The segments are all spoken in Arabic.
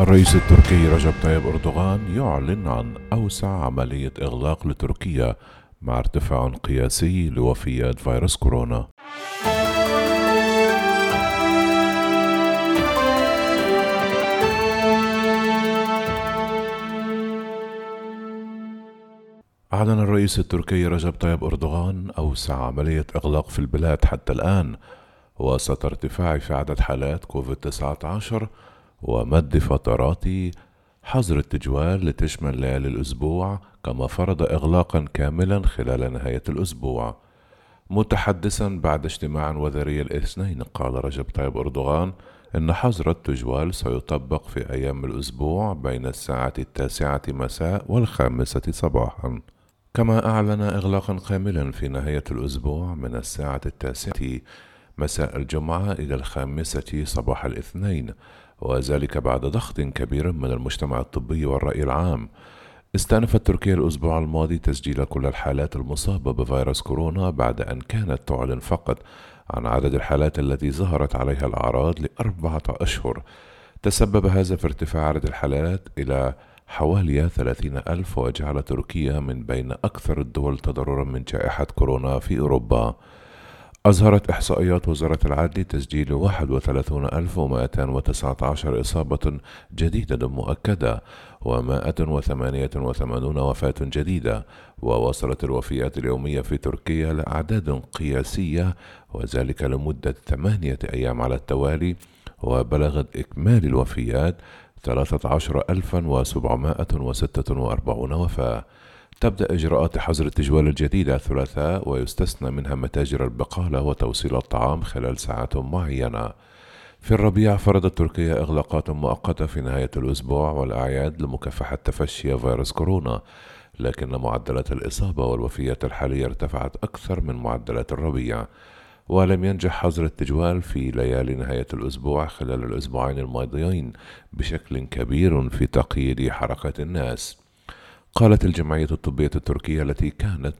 الرئيس التركي رجب طيب أردوغان يعلن عن أوسع عملية إغلاق لتركيا مع ارتفاع قياسي لوفيات فيروس كورونا. أعلن الرئيس التركي رجب طيب أردوغان أوسع عملية إغلاق في البلاد حتى الآن وسط ارتفاع في عدد حالات كوفيد 19 ومد فترات حظر التجوال لتشمل ليالي الأسبوع كما فرض إغلاقا كاملا خلال نهاية الأسبوع. متحدثا بعد اجتماع وزاري الاثنين قال رجب طيب أردوغان إن حظر التجوال سيطبق في أيام الأسبوع بين الساعة التاسعة مساء والخامسة صباحا. كما أعلن إغلاقا كاملا في نهاية الأسبوع من الساعة التاسعة مساء الجمعة إلى الخامسة صباح الاثنين وذلك بعد ضغط كبير من المجتمع الطبي والرأي العام. استأنفت تركيا الأسبوع الماضي تسجيل كل الحالات المصابة بفيروس كورونا بعد أن كانت تعلن فقط عن عدد الحالات التي ظهرت عليها الأعراض لأربعة أشهر. تسبب هذا في ارتفاع عدد الحالات إلى حوالي ثلاثين ألف وجعل تركيا من بين أكثر الدول تضررا من جائحة كورونا في أوروبا. أظهرت إحصائيات وزارة العدل تسجيل 31219 إصابة جديدة مؤكدة و188 وفاة جديدة ووصلت الوفيات اليومية في تركيا لأعداد قياسية وذلك لمدة ثمانية أيام على التوالي وبلغت إكمال الوفيات 13746 وفاة. تبدأ إجراءات حظر التجوال الجديدة الثلاثاء ويستثنى منها متاجر البقالة وتوصيل الطعام خلال ساعات معينة. في الربيع فرضت تركيا إغلاقات مؤقتة في نهاية الأسبوع والأعياد لمكافحة تفشي فيروس كورونا، لكن معدلات الإصابة والوفيات الحالية ارتفعت أكثر من معدلات الربيع. ولم ينجح حظر التجوال في ليالي نهاية الأسبوع خلال الأسبوعين الماضيين بشكل كبير في تقييد حركة الناس. قالت الجمعية الطبية التركية التي كانت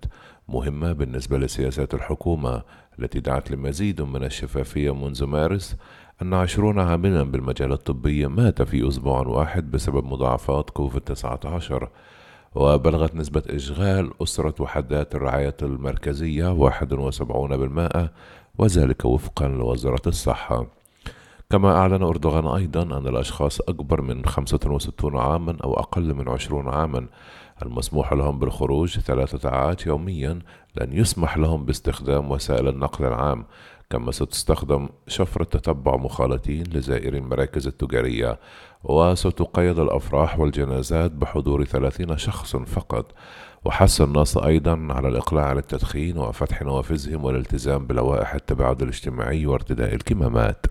مهمة بالنسبة لسياسات الحكومة التي دعت لمزيد من الشفافية منذ مارس أن عشرون عاملا بالمجال الطبي مات في أسبوع واحد بسبب مضاعفات كوفيد 19 وبلغت نسبة إشغال أسرة وحدات الرعاية المركزية 71% وذلك وفقا لوزارة الصحة. كما أعلن أردوغان أيضا أن الأشخاص أكبر من 65 عاما أو أقل من 20 عاما المسموح لهم بالخروج ثلاثة ساعات يوميا لن يسمح لهم باستخدام وسائل النقل العام كما ستستخدم شفرة تتبع مخالطين لزائري المراكز التجارية وستقيد الأفراح والجنازات بحضور ثلاثين شخص فقط. وحث الناس أيضا على الإقلاع عن التدخين وفتح نوافذهم والالتزام بلوائح التباعد الاجتماعي وارتداء الكمامات.